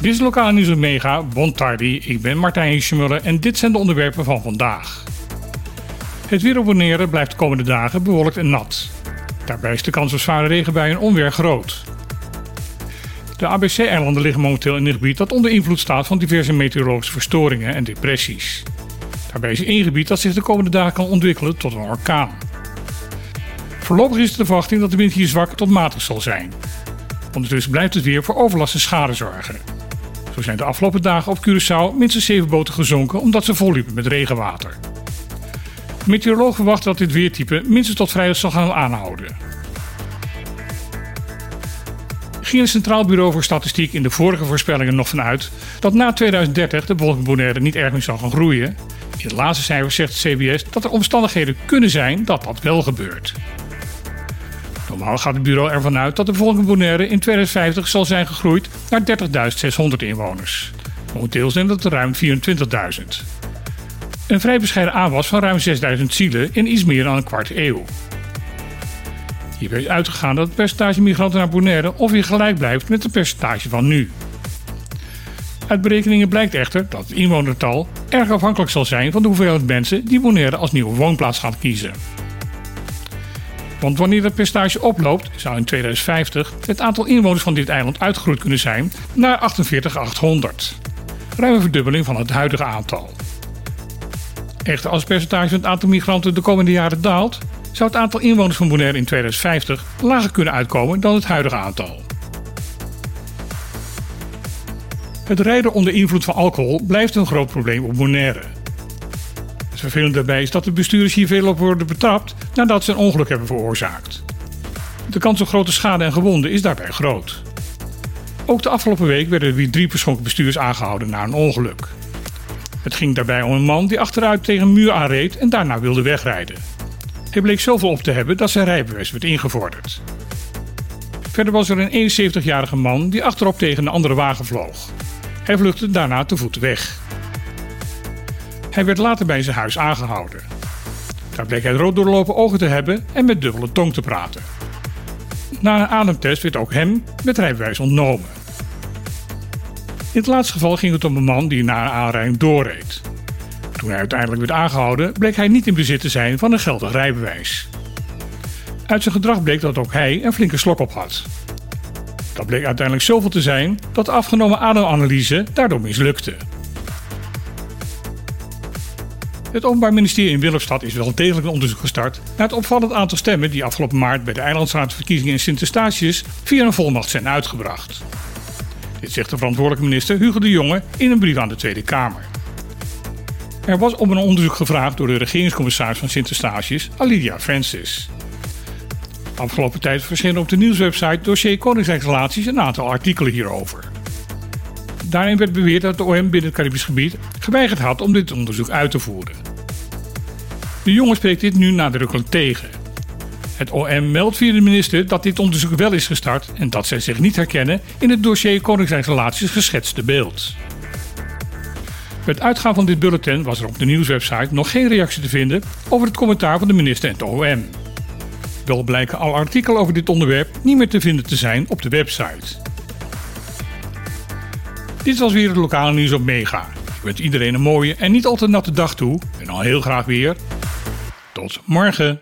Dit is Lokaal Nieuws Mega, Bon Tardi. Ik ben Martijn Hiesjemuller en dit zijn de onderwerpen van vandaag. Het weer op Bonaire blijft de komende dagen bewolkt en nat. Daarbij is de kans op zware regenbuien en onweer groot. De ABC-eilanden liggen momenteel in een gebied dat onder invloed staat van diverse meteorologische verstoringen en depressies. Daarbij is één gebied dat zich de komende dagen kan ontwikkelen tot een orkaan. Voorlopig is de verwachting dat de wind hier zwak tot matig zal zijn. Ondertussen blijft het weer voor overlast en schade zorgen. Zo zijn de afgelopen dagen op Curaçao minstens 7 boten gezonken omdat ze volliepen met regenwater. De meteoroloog dat dit weertype minstens tot vrijdag zal gaan aanhouden. Ging het Centraal Bureau voor Statistiek in de vorige voorspellingen nog vanuit dat na 2030 de bevolking niet erg meer zal gaan groeien. In de laatste cijfers zegt CBS dat er omstandigheden kunnen zijn dat dat wel gebeurt. Normaal gaat het bureau ervan uit dat de bevolking Bonaire in 2050 zal zijn gegroeid naar 30.600 inwoners. Momenteel zijn dat ruim 24.000. Een vrij bescheiden aanwas van ruim 6.000 zielen in iets meer dan een kwart eeuw. Hierbij is uitgegaan dat het percentage migranten naar Bonaire ongeveer gelijk blijft met het percentage van nu. Uit berekeningen blijkt echter dat het inwonertal erg afhankelijk zal zijn van de hoeveelheid mensen die Bonaire als nieuwe woonplaats gaan kiezen. Want wanneer het percentage oploopt, zou in 2050 het aantal inwoners van dit eiland uitgegroeid kunnen zijn naar 48,800. Ruim een verdubbeling van het huidige aantal. Echter, als het percentage van het aantal migranten de komende jaren daalt, zou het aantal inwoners van Bonaire in 2050 lager kunnen uitkomen dan het huidige aantal. Het rijden onder invloed van alcohol blijft een groot probleem op Bonaire. Het vervelende daarbij is dat de bestuurders hier veel op worden betrapt nadat ze een ongeluk hebben veroorzaakt. De kans op grote schade en gewonden is daarbij groot. Ook de afgelopen week werden er weer drie persoonlijke bestuurders aangehouden na een ongeluk. Het ging daarbij om een man die achteruit tegen een muur aanreed en daarna wilde wegrijden. Hij bleek zoveel op te hebben dat zijn rijbewijs werd ingevorderd. Verder was er een 71-jarige man die achterop tegen een andere wagen vloog. Hij vluchtte daarna te voet weg. Hij werd later bij zijn huis aangehouden. Daar bleek hij rood doorlopen ogen te hebben en met dubbele tong te praten. Na een ademtest werd ook hem met rijbewijs ontnomen. In het laatste geval ging het om een man die na een aanrijding doorreed. Toen hij uiteindelijk werd aangehouden, bleek hij niet in bezit te zijn van een geldig rijbewijs. Uit zijn gedrag bleek dat ook hij een flinke slok op had. Dat bleek uiteindelijk zoveel te zijn dat de afgenomen ademanalyse daardoor mislukte. Het Openbaar Ministerie in Willemstad is wel degelijk een onderzoek gestart naar het opvallend aantal stemmen die afgelopen maart bij de Eilandsraadverkiezingen in Sint-Eustatius via een volmacht zijn uitgebracht. Dit zegt de verantwoordelijke minister Hugo de Jonge in een brief aan de Tweede Kamer. Er was om een onderzoek gevraagd door de regeringscommissaris van Sint-Eustatius, Alidia Francis. Afgelopen tijd verschenen op de nieuwswebsite Dossier Koningsrijksrelaties een aantal artikelen hierover. Daarin werd beweerd dat de OM binnen het Caribisch gebied geweigerd had om dit onderzoek uit te voeren. De jongen spreekt dit nu nadrukkelijk tegen. Het OM meldt via de minister dat dit onderzoek wel is gestart en dat zij zich niet herkennen in het dossier Koninkrijksrelaties geschetste beeld. Het uitgaan van dit bulletin was er op de nieuwswebsite nog geen reactie te vinden over het commentaar van de minister en het OM. Wel blijken alle artikelen over dit onderwerp niet meer te vinden te zijn op de website. Dit was weer het lokale nieuws op Mega. Ik wens iedereen een mooie en niet al te natte dag toe. En al heel graag weer. Tot morgen.